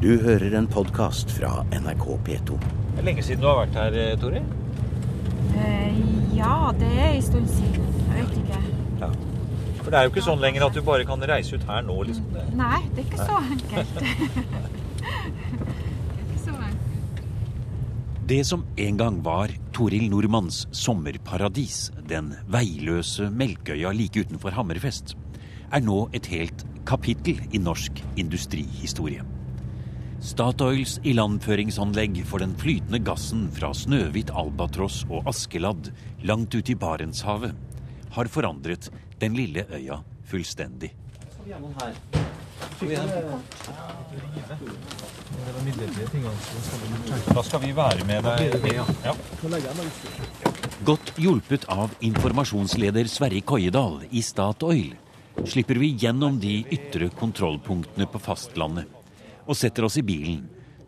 Du hører en podkast fra NRK P2. Det er lenge siden du har vært her, eh, Tori? Eh, ja, det er en stund siden. Jeg vet ikke. Ja. For det er jo ikke sånn lenger at du bare kan reise ut her nå, liksom. Det. Nei, det er ikke så enkelt. det er ikke så enkelt. Det som en gang var Toril Nordmanns sommerparadis, den veiløse Melkøya like utenfor Hammerfest, er nå et helt kapittel i norsk industrihistorie. Statoils ilandføringsanlegg for den flytende gassen fra Snøhvit, Albatross og Askeladd langt ute i Barentshavet har forandret den lille øya fullstendig. Da skal vi være med deg. Godt hjulpet av informasjonsleder Sverre Koiedal i Statoil slipper vi gjennom de ytre kontrollpunktene på fastlandet og setter oss i bilen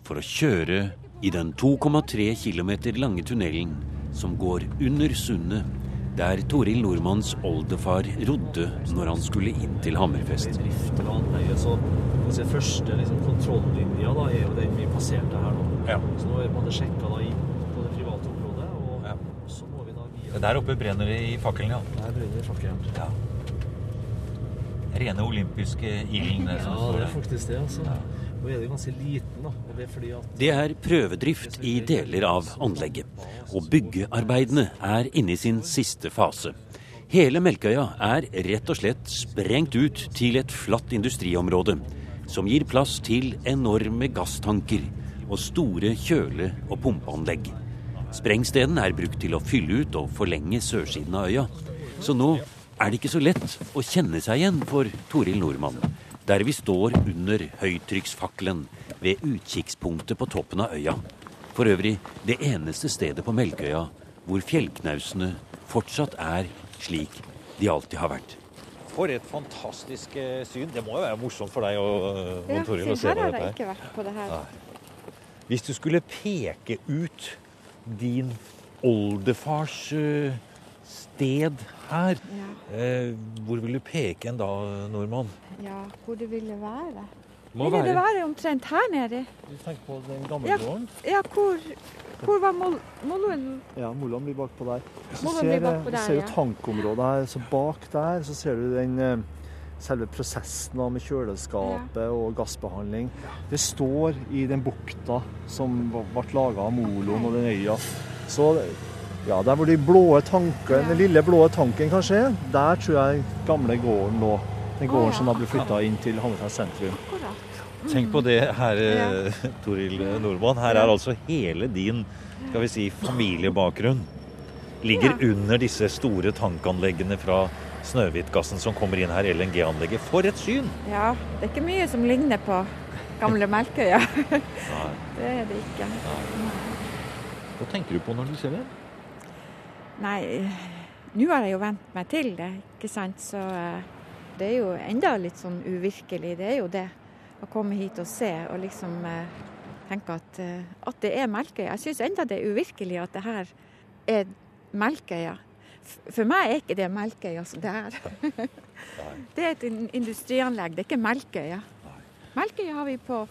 for å kjøre i den 2,3 km lange tunnelen som går under sundet, der Toril Nordmanns oldefar rodde når han skulle inn til Hammerfest. Så altså, første liksom, kontrollinja da, er jo den vi passerte her nå. Ja. Så nå er en sjekka da inn på det private området, og Ja. så må vi da via Der oppe brenner det i fakkelen, ja. Der brenner fakkelen. ja. Rene olympiske ilden. Ja, det er faktisk det, altså. Nå er det ganske liten, da. Og det er fordi at Det er prøvedrift i deler av anlegget, og byggearbeidene er inne i sin siste fase. Hele Melkøya er rett og slett sprengt ut til et flatt industriområde, som gir plass til enorme gasstanker og store kjøle- og pumpeanlegg. Sprengsteden er brukt til å fylle ut og forlenge sørsiden av øya, så nå er det ikke så lett å kjenne seg igjen for Toril Nordmann der vi står under høytrykksfakkelen ved utkikkspunktet på toppen av øya. For øvrig det eneste stedet på Melkøya hvor fjellknausene fortsatt er slik de alltid har vært. For et fantastisk eh, syn. Det må jo være morsomt for deg og, og Toril å se her på har dette jeg her. ikke vært på det her. Nei. Hvis du skulle peke ut din oldefars eh, sted her, Ja, eh, hvor vil du peke en da, nordmann? ja, hvor det ville være. Må Ville det være være omtrent her nede? Du tenker på den gamle Ja. gården? Ja, hvor, hvor var mol moloen? Ja, Moland blir bakpå der. Så Moland ser, bakpå du der, ser ja. tankområdet her. Så bak der så ser du den eh, selve prosessen da, med kjøleskapet og gassbehandling. Det står i den bukta som ble laga av moloen og den øya. Så ja, der hvor de blå tanken, Ja. den lille blå tanken kanskje er, der tror jeg gamle gården lå. Den gården gården ja. som da ble flytta inn til Hammerfest sentrum. Akkurat. Tenk på det her, Ja. eh, Toril Nordmann. Her er altså hele din skal vi si, familiebakgrunn. Ligger Ja. under disse store tankanleggene fra Snøhvitgassen som kommer inn her, LNG-anlegget. For et syn! Ja, det er ikke mye som ligner på gamle Melkøya. Ja. Det er det ikke. Hva tenker du på når du ser det? Nei, nå har jeg jo vent meg til det, ikke sant. Så eh, det er jo enda litt sånn uvirkelig. Det er jo det. Å komme hit og se og liksom eh, tenke at, eh, at det er Melkøya. Jeg syns enda det er uvirkelig at det her er Melkøya. For meg er ikke det Melkøya som det er. det er et industrianlegg, det er ikke Melkøya. Melkøya har vi på,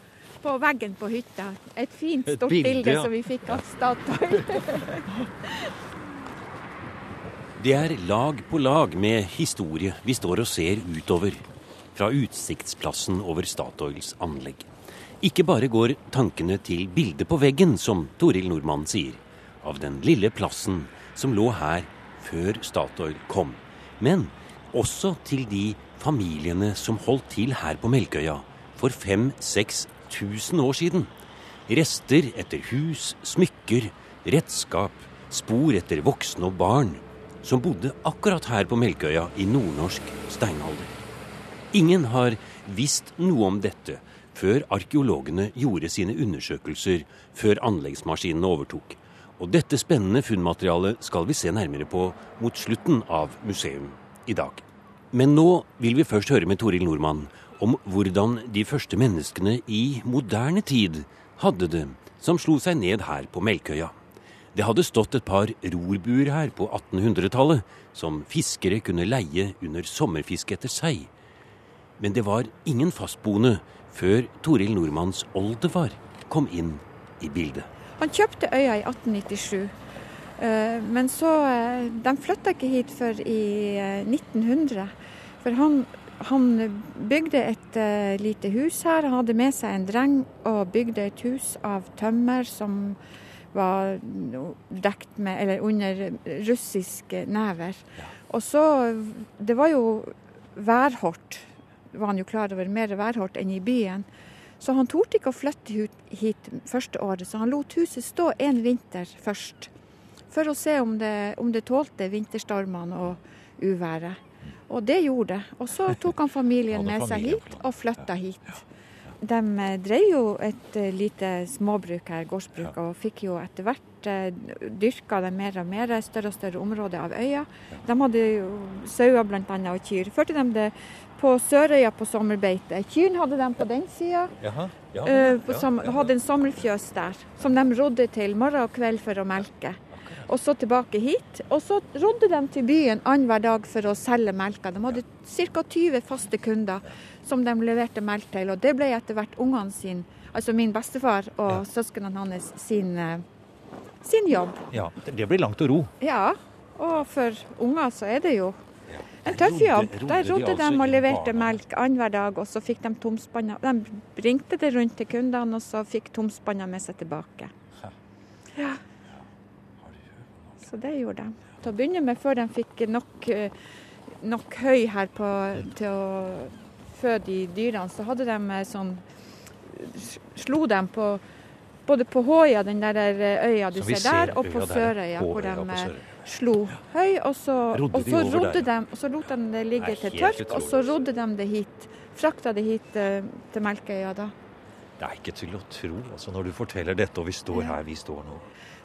på veggen på hytta. Et fint, Et stort bilde, bilde, ja. som vi fikk av Statoil. Det er lag på lag med historie vi står og ser utover fra utsiktsplassen over Statoils anlegg. Ikke bare går tankene til bildet på veggen, som Toril Nordmann sier, av den lille plassen som lå her før Statoil kom, men også til de familiene som holdt til her på Melkøya for 5000-6000 år siden. Rester etter hus, smykker, redskap, spor etter voksne og barn som bodde akkurat her på Melkøya i nordnorsk steinalder. Ingen har visst noe om dette før arkeologene gjorde sine undersøkelser før anleggsmaskinene overtok. Og dette spennende funnmaterialet skal vi se nærmere på mot slutten av museum i dag. Men nå vil vi først høre med Toril Nordmann om hvordan de første menneskene i moderne tid hadde det som slo seg ned her på Melkøya. Det hadde stått et par rorbuer her på 1800-tallet som fiskere kunne leie under sommerfiske etter sei. Men det var ingen fastboende før Toril Nordmanns oldefar kom inn i bildet. Han kjøpte øya i 1897. eh, Men så eh, De flytta ikke hit før i eh, 1900. For han, han bygde et eh, lite hus her. Han hadde med seg en dreng og bygde et hus av tømmer som var dekt med, eller under russiske never. Og så Det var jo værhardt, var han jo klar over. Mer værhardt enn i byen. Så han torde ikke å flytte hit, første året, så han lot huset stå en vinter først. For å se om det, om det tålte vinterstormene og uværet. Og det gjorde det. Og så tok han familien med seg hit og flytta hit. De drev jo et eh, lite småbruk her, gårdsbruk, og fikk jo etter hvert eh, dyrka det mer og mer, større og større områder av øya. De hadde jo sauer bl.a. og kyr. Førte de det på Sørøya på sommerbeite. Kyrne hadde de på den sida. Ja, Eh, ja, ja. hadde en sommerfjøs der, som de rodde til morgen og kveld for å melke. Og så tilbake hit. Og så rodde de til byen annenhver dag for å selge melka. De hadde ca. 20 faste kunder som de leverte melk til. Og det ble etter hvert ungene sin, altså min bestefar og Ja. søsknene hans sin, eh, sin jobb. Ja, det blir langt å ro. Ja, og for unger så er det jo en tøff jobb. Der rodde de altså og leverte melk annenhver dag, og så fikk de tomspanna. De bringte det rundt til kundene, og så fikk tomspanna med seg tilbake. Ja. Så det gjorde de. Til å begynne med, før de fikk nok, eh, nok høy her på, til å føde de dyrene, så hadde de eh, sånn Slo dem på både på Håøya, den der eh, øya du ser, ser der, og på øya der. Sørøya, hvor de slo høy, og så, og så rodde de, og så lot de det ligge til tørk, og så rodde de det hit. Frakta det hit til Melkøya da. Det er ikke til å tro altså når du forteller dette, og vi står her vi står nå.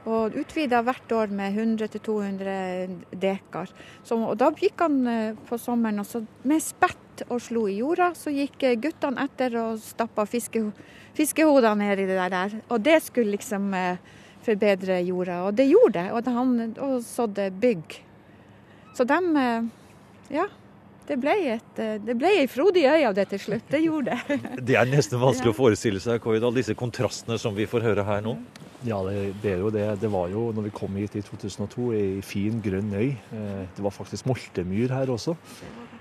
Og utvida hvert år med 100-200 dekar. Så, og da gikk han eh, på sommeren og med spett og slo i jorda. Så gikk eh, guttene etter og stappa fiske, fiskehodene ned i det der. Og det skulle liksom eh, forbedre jorda. Og det gjorde det. Og, han, sådde bygg. Så de Ja. Det ble, et, eh, det ble ei frodig øy av det til slutt. Det gjorde det. Det er nesten vanskelig å forestille seg Koidal, disse kontrastene som vi får høre her nå. Ja, det, det er jo det. Det var jo, når vi kom hit i 2002, ei fin, grønn øy. Eh, Det var faktisk moltemyr her også.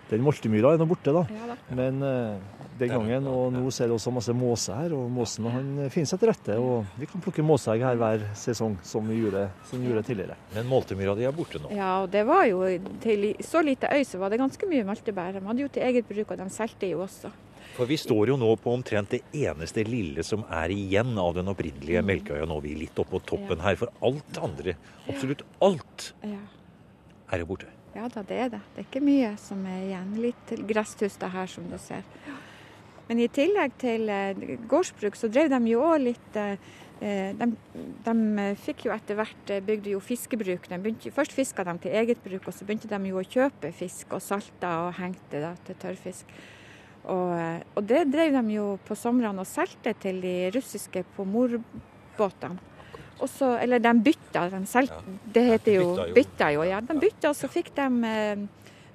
Den multemyra er nå borte, da. Ja, da. Men uh, den gangen, og nå ser det også masse måse her, og måsen han finner seg til rette. Og vi kan plukke måseegg her hver sesong, som vi gjorde, som vi gjorde tidligere. Men multemyra di er borte nå. Ja, og det var jo til så lite øy så var det ganske mye multebær. De hadde jo til eget bruk, og de solgte jo også. For vi står jo nå på omtrent det eneste lille som er igjen av den opprinnelige Melkøya. Nå er vi litt oppå toppen her, for alt andre, absolutt alt, er jo borte. Ja da, det er det. Det er ikke mye som er igjen. Litt gresstuster her, som du ser. Men i tillegg til eh, gårdsbruk, så drev de jo òg litt eh, eh, de, de fikk jo etter hvert bygde jo fiskebruk. De begynte, først fiska de til eget bruk, og så begynte de jo å kjøpe fisk og salta og hengte da, til tørrfisk. Og, og det drev de jo på somrene og solgte til de russiske pomorbåtene. Og så, eller de bytta, de solgte, det heter jo bytta jo. bytta jo, ja. De bytta, og så fikk de eh,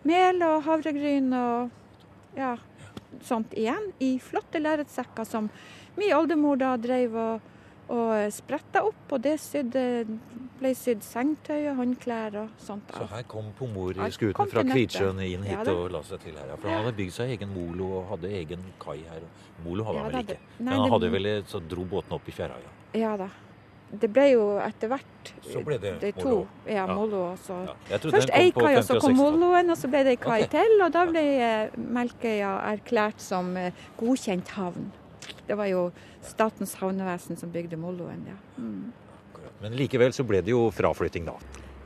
mel og havregryn og ja, sånt igjen i flotte lerretsekker som min oldemor da drev og, og spretta opp, og det sydde, ble sydd sengetøy og håndklær og sånt. Så her kom kom fra. Kvitsjøen inn hit Ja og la seg til her. ja. For han hadde bygd seg egen molo og hadde egen kai her. Molo hadde Ja han vel ikke. Men han hadde vel så dro båten opp i fjæra, ja. Ja da. Det ble jo etter hvert Så ble det de to. molo. Ja, molo. Og ja. Først ei kai, og så kom 60-tallet. moloen, og så ble det ei kai okay. til. Og da ble eh, Melkøya erklært som eh, godkjent havn. Det var jo Statens havnevesen som bygde moloen, ja. Mm. Men likevel så ble det jo fraflytting, da.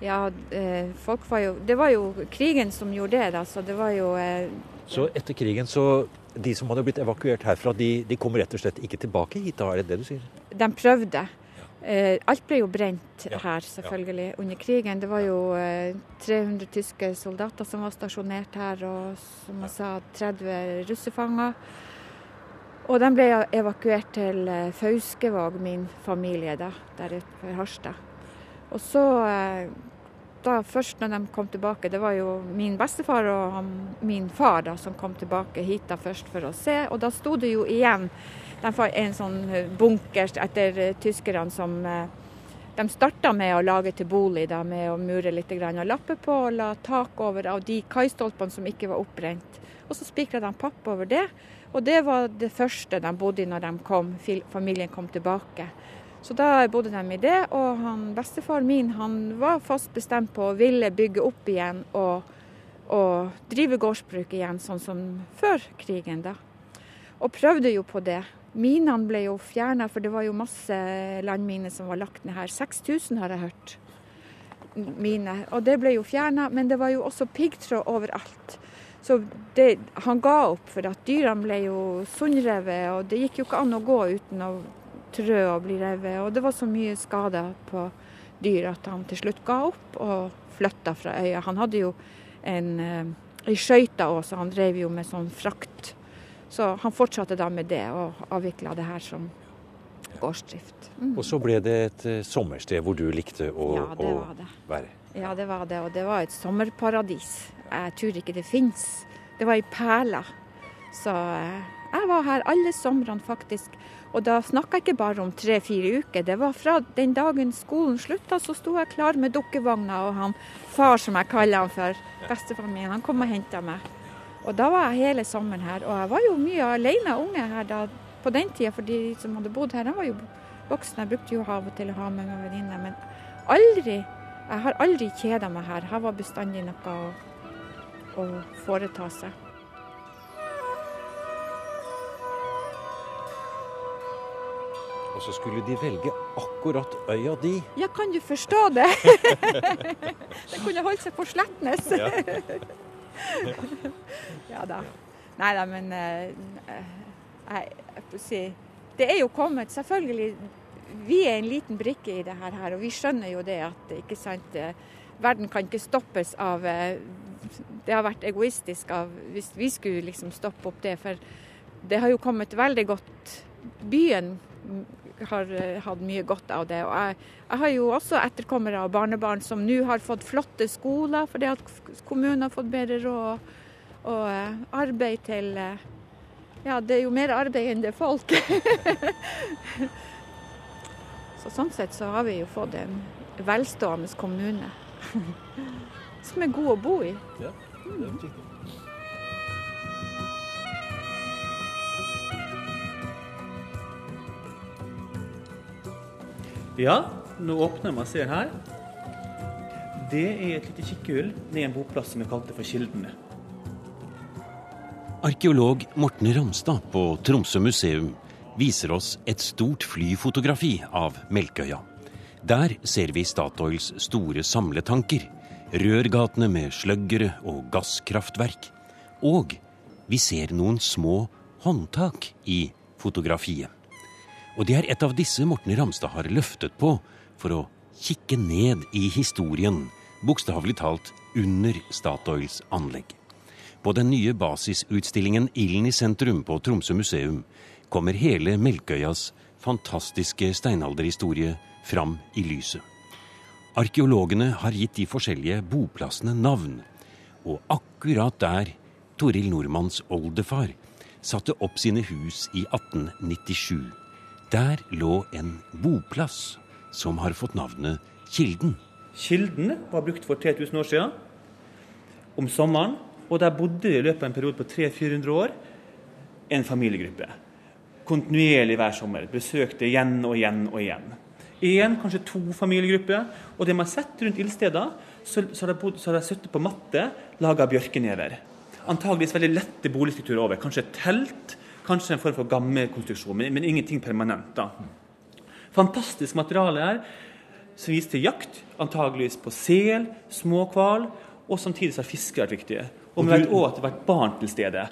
Ja, eh, folk var jo Det var jo krigen som gjorde det, da, så det var jo eh, Så etter krigen så De som hadde blitt evakuert herfra, de, de kom rett og slett ikke tilbake hit, da? Er det det du sier? De prøvde. Eh, alt ble jo brent Ja, her, selvfølgelig, under krigen. Det var jo eh, 300 tyske soldater som var stasjonert her, og som jeg sa, 30 russefanger. Og de ble evakuert til eh, Fauskevåg, min familie, da, der ute ved Harstad. Og så eh, da først når de kom tilbake, det var jo min bestefar og han, min far da, som kom tilbake hit da først for å se. Og da sto det jo igjen de en sånn bunker etter tyskerne som de starta med å lage til bolig, da, med å mure litt og lappe på og la tak over av de kaistolpene som ikke var opprent. Og så spikra de papp over det. Og det var det første de bodde i når de kom, familien kom tilbake. Så da bodde de i det, og han, bestefar min han var fast bestemt på å ville bygge opp igjen og, og drive gårdsbruk igjen, sånn som før krigen, da. Og prøvde jo på det. Minene ble jo fjerna, for det var jo masse landminer som var lagt ned her. 6000 har jeg hørt. Mine. Og det ble jo fjerna, men det var jo også piggtråd overalt. Så det, han ga opp, for at dyrene ble jo sundrevet, og det gikk jo ikke an å gå uten å trø og bli revet. Og det var så mye skader på dyr at han til slutt ga opp og flytta fra øya. Han hadde jo en, eh, ei skøyte òg, så han drev jo med sånn frakt så han fortsatte da med det, og avvikla det her som gårdsdrift. Mm. Og så ble det et uh, sommersted hvor du likte å, ja, å være? Ja, det var det. Og det var et sommerparadis. Jeg tror ikke det fins. Det var ei perle. Så uh, jeg var her alle somrene, faktisk. Og da snakka jeg ikke bare om tre-fire uker. Det var fra den dagen skolen slutta, så sto jeg klar med dukkevogna, og han far, som jeg kaller han for, bestefaren min, han kom og henta meg. Og da var jeg hele sommeren her. Og jeg var jo mye alene unge her da, på den tida, for de som hadde bodd her, de var jo voksne. Jeg brukte jo av og til å ha med meg venninner. Men aldri, jeg har aldri kjeda meg her. Her var bestandig noe å, å foreta seg. Og så skulle de velge akkurat øya di. Ja, kan du forstå det? Den kunne holdt seg på Slettnes. Ja. ja da. Nei da, men uh, jeg, jeg si, Det er jo kommet, selvfølgelig. Vi er en liten brikke i det her, og vi skjønner jo det at ikke sant, eh, verden kan ikke stoppes av Det har vært egoistisk av hvis vi skulle liksom stoppe opp det. For det har jo kommet veldig godt Byen har uh, hatt mye godt av det. Og jeg, jeg har jo også etterkommere og barnebarn som nå har fått flotte skoler fordi at kommunen har fått bedre råd og uh, arbeid til uh, Ja, det er jo mer arbeid enn det er folk. så sånn sett så har vi jo fått en velstående kommune som er god å bo i. Ja, det er riktig. Ja, nå åpner man ser her. Det er et lite kikkehull ned en boplass som vi kalte for Kildene. Arkeolog Morten Ramstad på Tromsø museum viser oss et stort flyfotografi av Melkøya. Der ser vi Statoils store samletanker, rørgatene med sløggere og gasskraftverk. Og vi ser noen små håndtak i fotografiet. Og det er et av disse Morten Ramstad har løftet på for å kikke ned i historien, bokstavelig talt under Statoils anlegg. På den nye basisutstillingen Ilden i sentrum på Tromsø museum kommer hele Melkøyas fantastiske steinalderhistorie fram i lyset. Arkeologene har gitt de forskjellige boplassene navn, og akkurat der Toril Nordmanns oldefar satte opp sine hus i 1897 der lå en boplass som har fått navnet Kilden. Kilden var brukt for 3000 år siden, om sommeren. Og der bodde i løpet av en periode på 300-400 år en familiegruppe. Kontinuerlig hver sommer. Besøkte igjen og igjen og igjen. Én, kanskje to familiegrupper. Og det man har sett rundt ildsteder, så, så, har de, sittet på matte laga bjørkenever. Antageligvis veldig lette boligstrukturer over. Kanskje telt Kanskje en form for gammelkonstruksjon, men, men ingenting permanent. da. Fantastisk materiale her, som viser til jakt, antageligvis på sel, småhval, og samtidig så har fisker vært viktige. Og vi vet òg at det har vært barn til stede.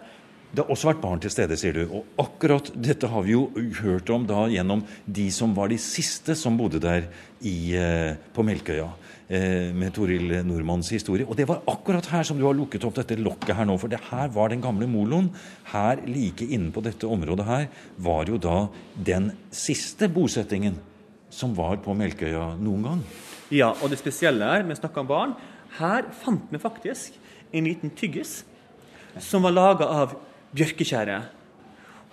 Det har også vært barn til stede, sier du. Og akkurat dette har vi jo hørt om da gjennom de som var de siste som bodde der i, eh, på Melkøya. Eh, med Toril Nordmanns historie. Og det var akkurat her som du har lukket opp dette lokket her nå. For det her var den gamle moloen. Her like inne på dette området her var jo da den siste bosettingen som var på Melkøya noen gang. Ja, og det spesielle er, vi snakker om barn, her fant vi faktisk en liten tyggis som var laga av bjørketjære.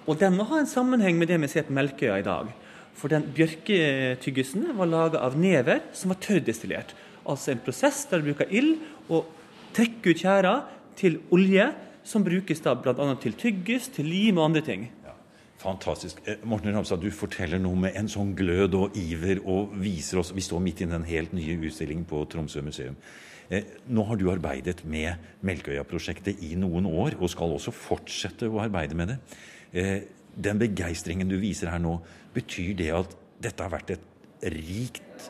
Og den må ha en sammenheng med det vi ser på Melkøya i dag. For den bjørketyggisen var laga av never som var tørrdestillert. Altså en prosess der du bruker ild og trekker ut tjæra til olje, som brukes da bl.a. til tyggis, til lim og andre ting. Fantastisk. Eh, Morten Ramstad, du forteller noe med en sånn glød og iver og viser oss Vi står midt i den helt nye utstillingen på Tromsø museum. Eh, nå har du arbeidet med Melkøya-prosjektet i noen år, og skal også fortsette å arbeide med det. Eh, den begeistringen du viser her nå, betyr det at dette har vært et rikt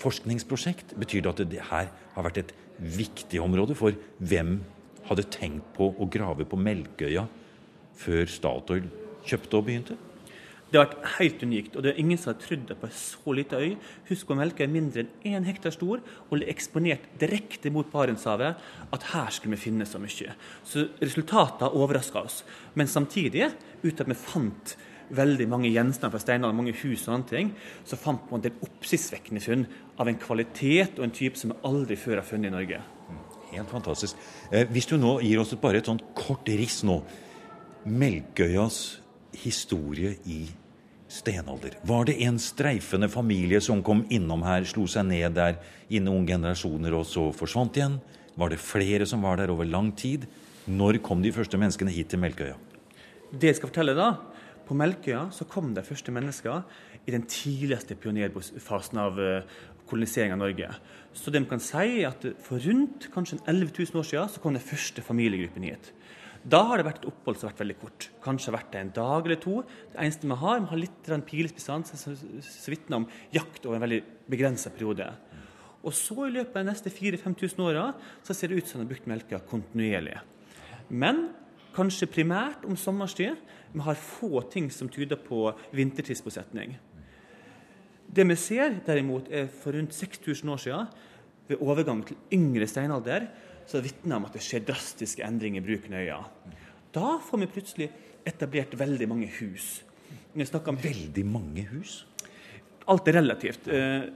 forskningsprosjekt? Betyr det at det her har vært et viktig område for hvem hadde tenkt på å grave på Melkøya før Statoil kjøpte og begynte? Det har vært helt unikt, og det er ingen som har trodd det på en så liten øy. Husk å melke er mindre enn én hektar stor og er eksponert direkte mot Barentshavet, at her skulle vi finne så mye. Så resultatet overraska oss. Men samtidig, uten at vi fant veldig mange gjenstander fra steinalderen, mange hus og andre ting, så fant man en oppsiktsvekkende funn av en kvalitet og en type som vi aldri før har funnet i Norge. Helt fantastisk. Eh, hvis du nå gir oss bare et sånt kort riss nå. Melkøyas historie i stenalder. Var det en streifende familie som kom innom her, slo seg ned der i noen generasjoner og så forsvant igjen? Var det flere som var der over lang tid? Når kom de første menneskene hit til Melkøya? Det jeg skal fortelle da, På Melkøya så kom de første mennesker i den tidligste pionerfasen av eh, kolonisering av Norge. Så det man kan si er at For rundt kanskje 11 000 år siden så kom den første familiegruppen hit. Da har det vært et opphold som har vært veldig kort. Kanskje har vært det en dag eller to. Det eneste vi har, vi har litt pilespissans som vitner om jakt over en veldig begrensa periode. Og så i løpet av de neste 4000-5000 åra så ser det ut som de har brukt melka kontinuerlig. Men kanskje primært om sommerstid. Vi har få ting som tyder på vintertidsbosetning. Det vi ser, derimot, er for rundt 6000 år siden, ved overgang til yngre steinalder, så vitner om at det skjer drastiske endringer i bruken av øya. Da får vi plutselig etablert veldig mange hus. Veldig mange hus? Alt er relativt. Eh,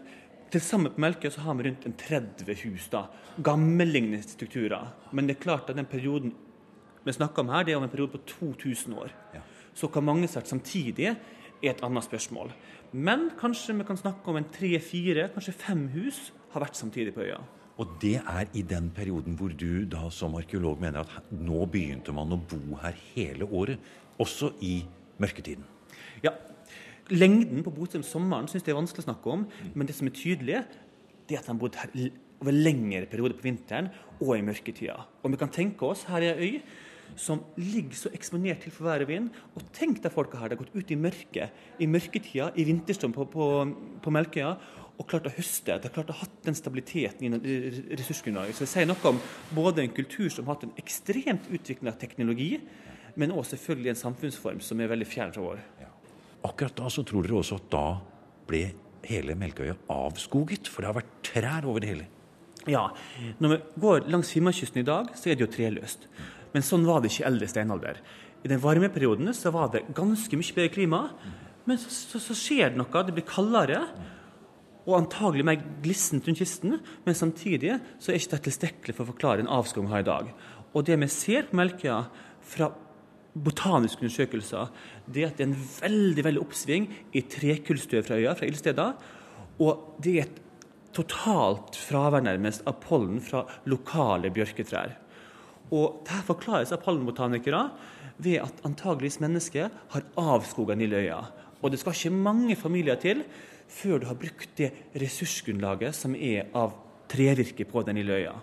til sammen på Melkøya så har vi rundt en 30 hus. da, Gammellignende strukturer. Men det er klart at den perioden vi snakker om her, det er om en periode på 2000 år. Ja. Så hva mange sagt samtidig, er et annet spørsmål. Men kanskje vi kan snakke om en tre-fire, kanskje fem hus har vært samtidig på øya. Og det er i den perioden hvor du da som arkeolog mener at nå begynte man å bo her hele året, også i mørketiden? Ja. Lengden på bostedet om sommeren syns jeg er vanskelig å snakke om, men det som er tydelig, det er at han bodde her over lengre perioder på vinteren og i mørketida. Og vi kan tenke oss her er ei øy som ligger så eksponert til for vær og vind. Og tenk deg folka her. De har gått ut i mørket, i mørketida, i vinterstrøm på, på, på Melkøya og klart å høste. De har klart å ha den stabiliteten i ressursgrunnlaget. Så det sier noe om både en kultur som har hatt en ekstremt utvikla teknologi, men også selvfølgelig en samfunnsform som er veldig fjern fra vår. Ja. Akkurat da så tror dere også at da ble hele Melkøya avskoget? For det har vært trær over det hele? Ja. Når vi går langs Finnmarkskysten i dag, så er det jo treløst. Men sånn var det ikke i eldre steinalder. I den varme perioden så var det ganske mye bedre klima. Men så, så, så skjer det noe. Det blir kaldere og antagelig mer glissent rundt kysten, men samtidig så er ikke det tilstrekkelig for å forklare en avskoging vi har i dag. Og det vi ser på Melkøya fra botaniske undersøkelser, det er at det er en veldig veldig oppsving i trekullstøv fra øya, fra ildsteder. Og det er et totalt fravær nærmest av pollen fra lokale bjørketrær. Og Dette forklares av palmbotanikere ved at antageligvis mennesket har avskoga den lille øya. Og det skal ikke mange familier til før du har brukt det ressursgrunnlaget som er av trevirke på den lille øya.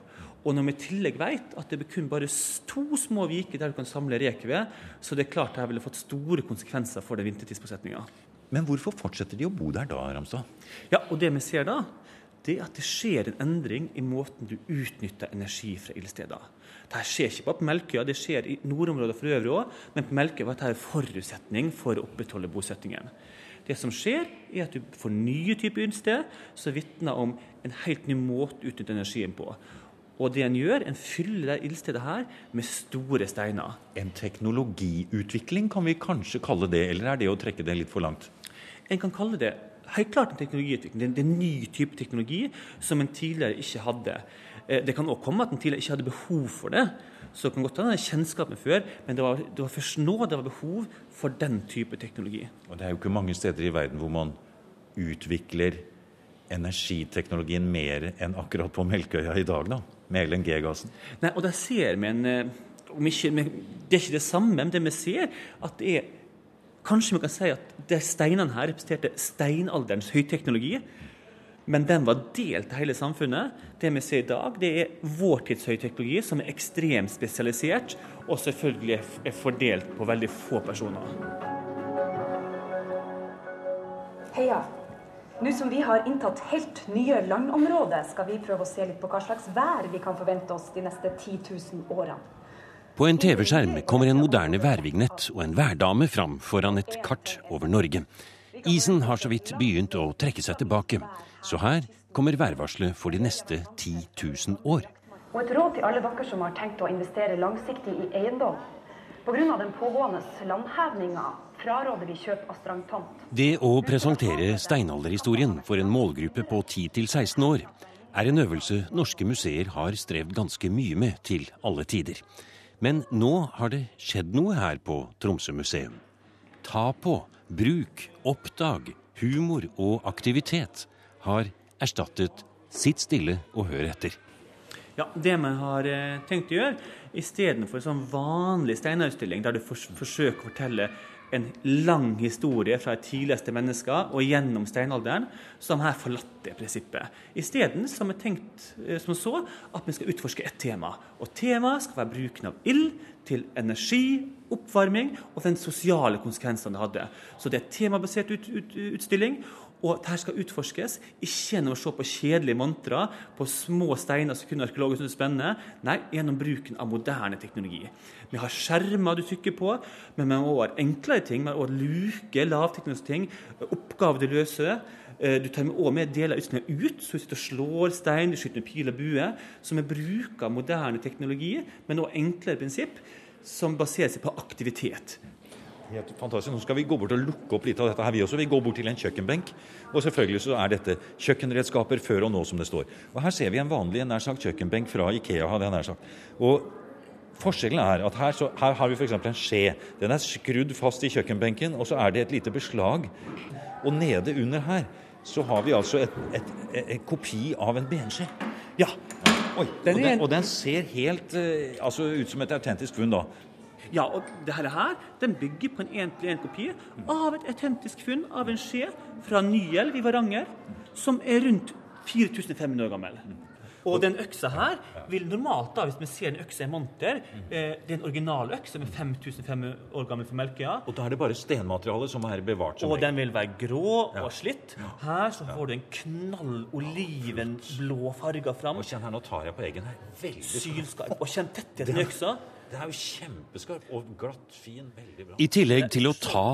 Og når vi i tillegg vet at det er kun bare to små viker der du kan samle rekeved, så det er klart det ville fått store konsekvenser for den vintertidsbosetninga. Men hvorfor fortsetter de å bo der da, Ramstad? Ja, og det vi ser da, det er at det skjer en endring i måten du utnytter energi fra ildsteder. Dette skjer ikke bare på Melkøya, det skjer i nordområdet for øvrig òg, men på Melkøya var dette en forutsetning for å opprettholde bosettingen. Det som skjer, er at du får nye typer utested som vitner om en helt ny måte å utnytte energien på. Og det en gjør, en fyller det ildstedet her med store steiner. En teknologiutvikling kan vi kanskje kalle det, eller er det å trekke det litt for langt? En kan kalle det helt klart en teknologiutvikling. Det er en ny type teknologi som en tidligere ikke hadde. Eh, det kan òg komme at en tidligere ikke hadde behov for det. Så det kan godt hende kjennskapen før, men det var, det var, først nå det var behov for den type teknologi. Og Det er jo ikke mange steder i verden hvor man utvikler energiteknologien mer enn akkurat på Melkøya i dag, da, med LNG-gassen. Nei, og der ser vi en eh, ikke, Det er ikke det samme, men det vi ser, at det er Kanskje vi kan si at de steinene her representerte steinalderens høyteknologi. Men den var delt til hele samfunnet. Det vi ser i dag, det er vår tids høyteknologi, som er ekstremt spesialisert, og selvfølgelig er fordelt på veldig få personer. Heia. Nå som vi har inntatt helt nye landområder, skal vi prøve å se litt på hva slags vær vi kan forvente oss de neste 10 000 årene. På en TV-skjerm kommer en moderne værvignett og en værdame fram foran et kart over Norge. Isen har så vidt begynt å trekke seg tilbake, så her kommer værvarselet for de neste 10 000 år. Og et råd til alle dere som har tenkt å investere langsiktig i eiendom. Pga. den pågående landhevninga fraråder vi kjøp av strandtomt. Det å presentere steinalderhistorien for en målgruppe på 10-16 år er en øvelse norske museer har strevd ganske mye med til alle tider. Men nå har det skjedd noe her på Tromsø museum. Ta på, bruk, oppdag, humor og aktivitet har erstattet sitt stille og hør etter. Ja, Det vi har eh, tenkt å gjøre, istedenfor en sånn vanlig steinarutstilling der du forsøker å fortelle en lang historie fra de tidligste mennesker og gjennom steinalderen, som har forlatt det prinsippet. Isteden har vi tenkt eh, som så at vi skal utforske ett tema. Og temaet skal være bruken av ild til energi, oppvarming og den sosiale konsekvensene det hadde. Så det er temabasert ut, ut, utstilling. Og dette skal utforskes ikke gjennom å se på kjedelige mantra på små steiner som kun arkeologer synes spennende, nei, gjennom bruken av moderne teknologi. Vi har skjermer du trykker på, men vi har enklere ting. Vi har også luke, lavteknologiske ting, oppgaver du løser. Eh, du tar også med deler av utstillingen ut, så du sitter og slår stein, du skyter med pil og bue. Så vi bruker moderne teknologi, men også enklere prinsipp, som baserer seg på aktivitet. Helt fantastisk. Nå skal vi gå bort og lukke opp litt av dette her, vi også. Vi går bort til en kjøkkenbenk. Og selvfølgelig så er dette kjøkkenredskaper før og nå, som det står. Og her ser vi en vanlig nær sagt kjøkkenbenk fra Ikea, hadde jeg nær sagt. Og Forskjellen er at her, så, her har vi f.eks. en skje. Den er skrudd fast i kjøkkenbenken, og så er det et lite beslag. Og nede under her så har vi altså et, et, et, en kopi av en benskje. Ja. Oi, og, den, og, den, ser helt uh, altså, ut som et autentisk funn, da. Ja, og dette her den bygger på en én-til-én-kopi av et autentisk funn av en skje fra Nyelv i Varanger, som er rundt 4500 år gammel. Og den øksa her vil normalt, da, hvis vi ser en økse i monter eh, Det er en original økse er 5500 år gammel for Melkøya. Og da er det bare stenmaterialet som er bevart? Som og den vil være grå og slitt. Her så får du en knall olivenblå farge fram. Og kjenn her, nå tar jeg på eggen her. Veldig sylskarp. Og kjenn tettheten i øksa. Det er jo kjempeskarp og glatt, fin, veldig bra. I tillegg til å ta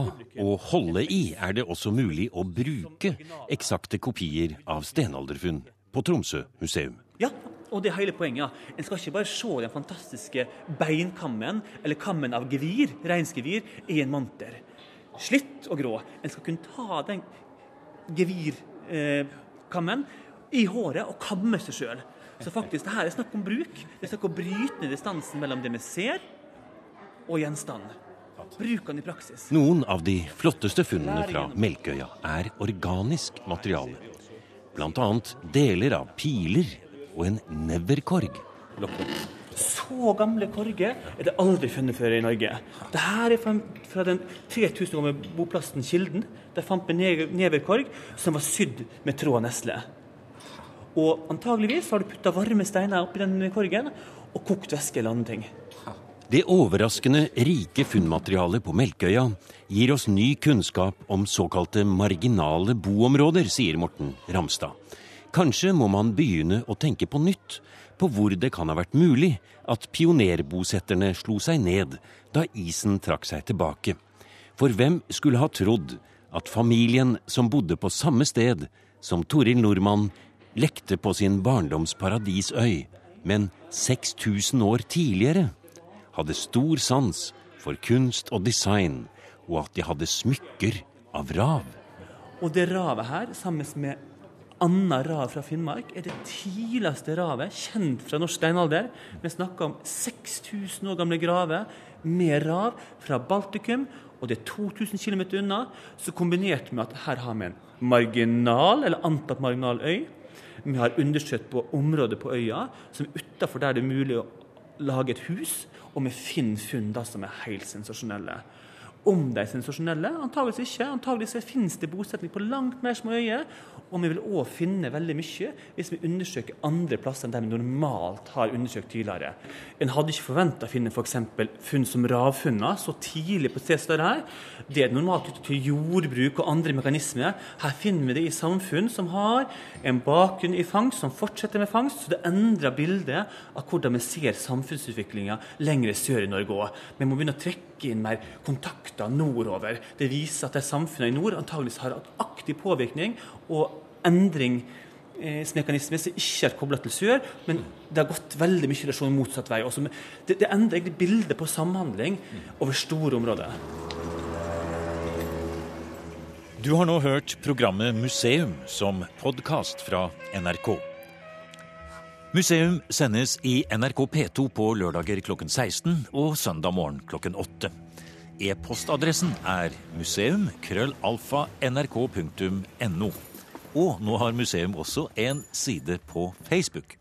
og holde i, er det også mulig å bruke eksakte kopier av stenalderfunn på Tromsø museum. Ja, og det er hele poenget. En skal ikke bare se den fantastiske beinkammen eller kammen av gevir, reinsgevir, i en monter. Slitt og grå. En skal kunne ta den gevirkammen i håret og kamme seg sjøl. Så faktisk, det her er snakk om bruk. Det er snakk om å bryte ned distansen mellom det vi ser, og gjenstand. Bruk den i praksis. Noen av de flotteste funnene fra Melkøya er organisk materiale. Bl.a. deler av piler og en neverkorg. Så gamle korger er det aldri funnet før i Norge. Dette er fra, fra den 3000 år gamle boplassen Kilden. Der fant vi neverkorg som var sydd med tråd og nesle. Og antageligvis har du putta varme steiner oppi den korgen og kokt væske eller andre ting. Det overraskende rike funnmaterialet på Melkøya gir oss ny kunnskap om såkalte marginale boområder, sier Morten Ramstad. Kanskje må man begynne å tenke på nytt, på hvor det kan ha vært mulig at pionerbosetterne slo seg ned da isen trakk seg tilbake. For hvem skulle ha trodd at familien som bodde på samme sted som Toril Nordmann lekte på sin barndoms paradisøy, men 6000 år tidligere hadde stor sans for kunst og design, og at de hadde smykker av rav. Og det ravet her, sammen med annet rav fra Finnmark, er det tidligste ravet kjent fra norsk steinalder. Vi snakker om 6000 år gamle graver med rav fra Baltikum, og det er 2000 km unna. Så kombinert med at her har vi en marginal, eller antatt marginal øy. Vi har undersøkt på området på øya som er utafor der det er mulig å lage et hus, og vi finner funn som er helt sensasjonelle. Om de er sensasjonelle? Antakeligvis ikke. Antakeligvis finnes det bosetning på langt mer små øyer. Og vi vil òg finne veldig mye hvis vi undersøker andre plasser enn der vi normalt har undersøkt tidligere. En hadde ikke forventa å finne f.eks. funn som ravfunna så tidlig på stedet her. Det er normalt knyttet til jordbruk og andre mekanismer. Her finner vi det i samfunn som har en bakgrunn i fangst, som fortsetter med fangst. Så det endrer bildet av hvordan vi ser samfunnsutviklinga lenger sør i Norge òg. Vi må begynne å trekke inn mer kontakter nordover. Det viser at de samfunnene i nord antageligvis har hatt aktiv påvirkning og endringsmekanismer som ikke er kobla til sør, men det har gått veldig mye relasjon motsatt vei. Også. Det, det endrer egentlig bildet på samhandling over store områder. Du har nå hørt programmet Museum som podkast fra NRK. Museum sendes i NRK P2 på lørdager klokken 16 og søndag morgen klokken 8. E-postadressen er museum.krøllalfa.nrk.no. Og nå har museum også en side på Facebook.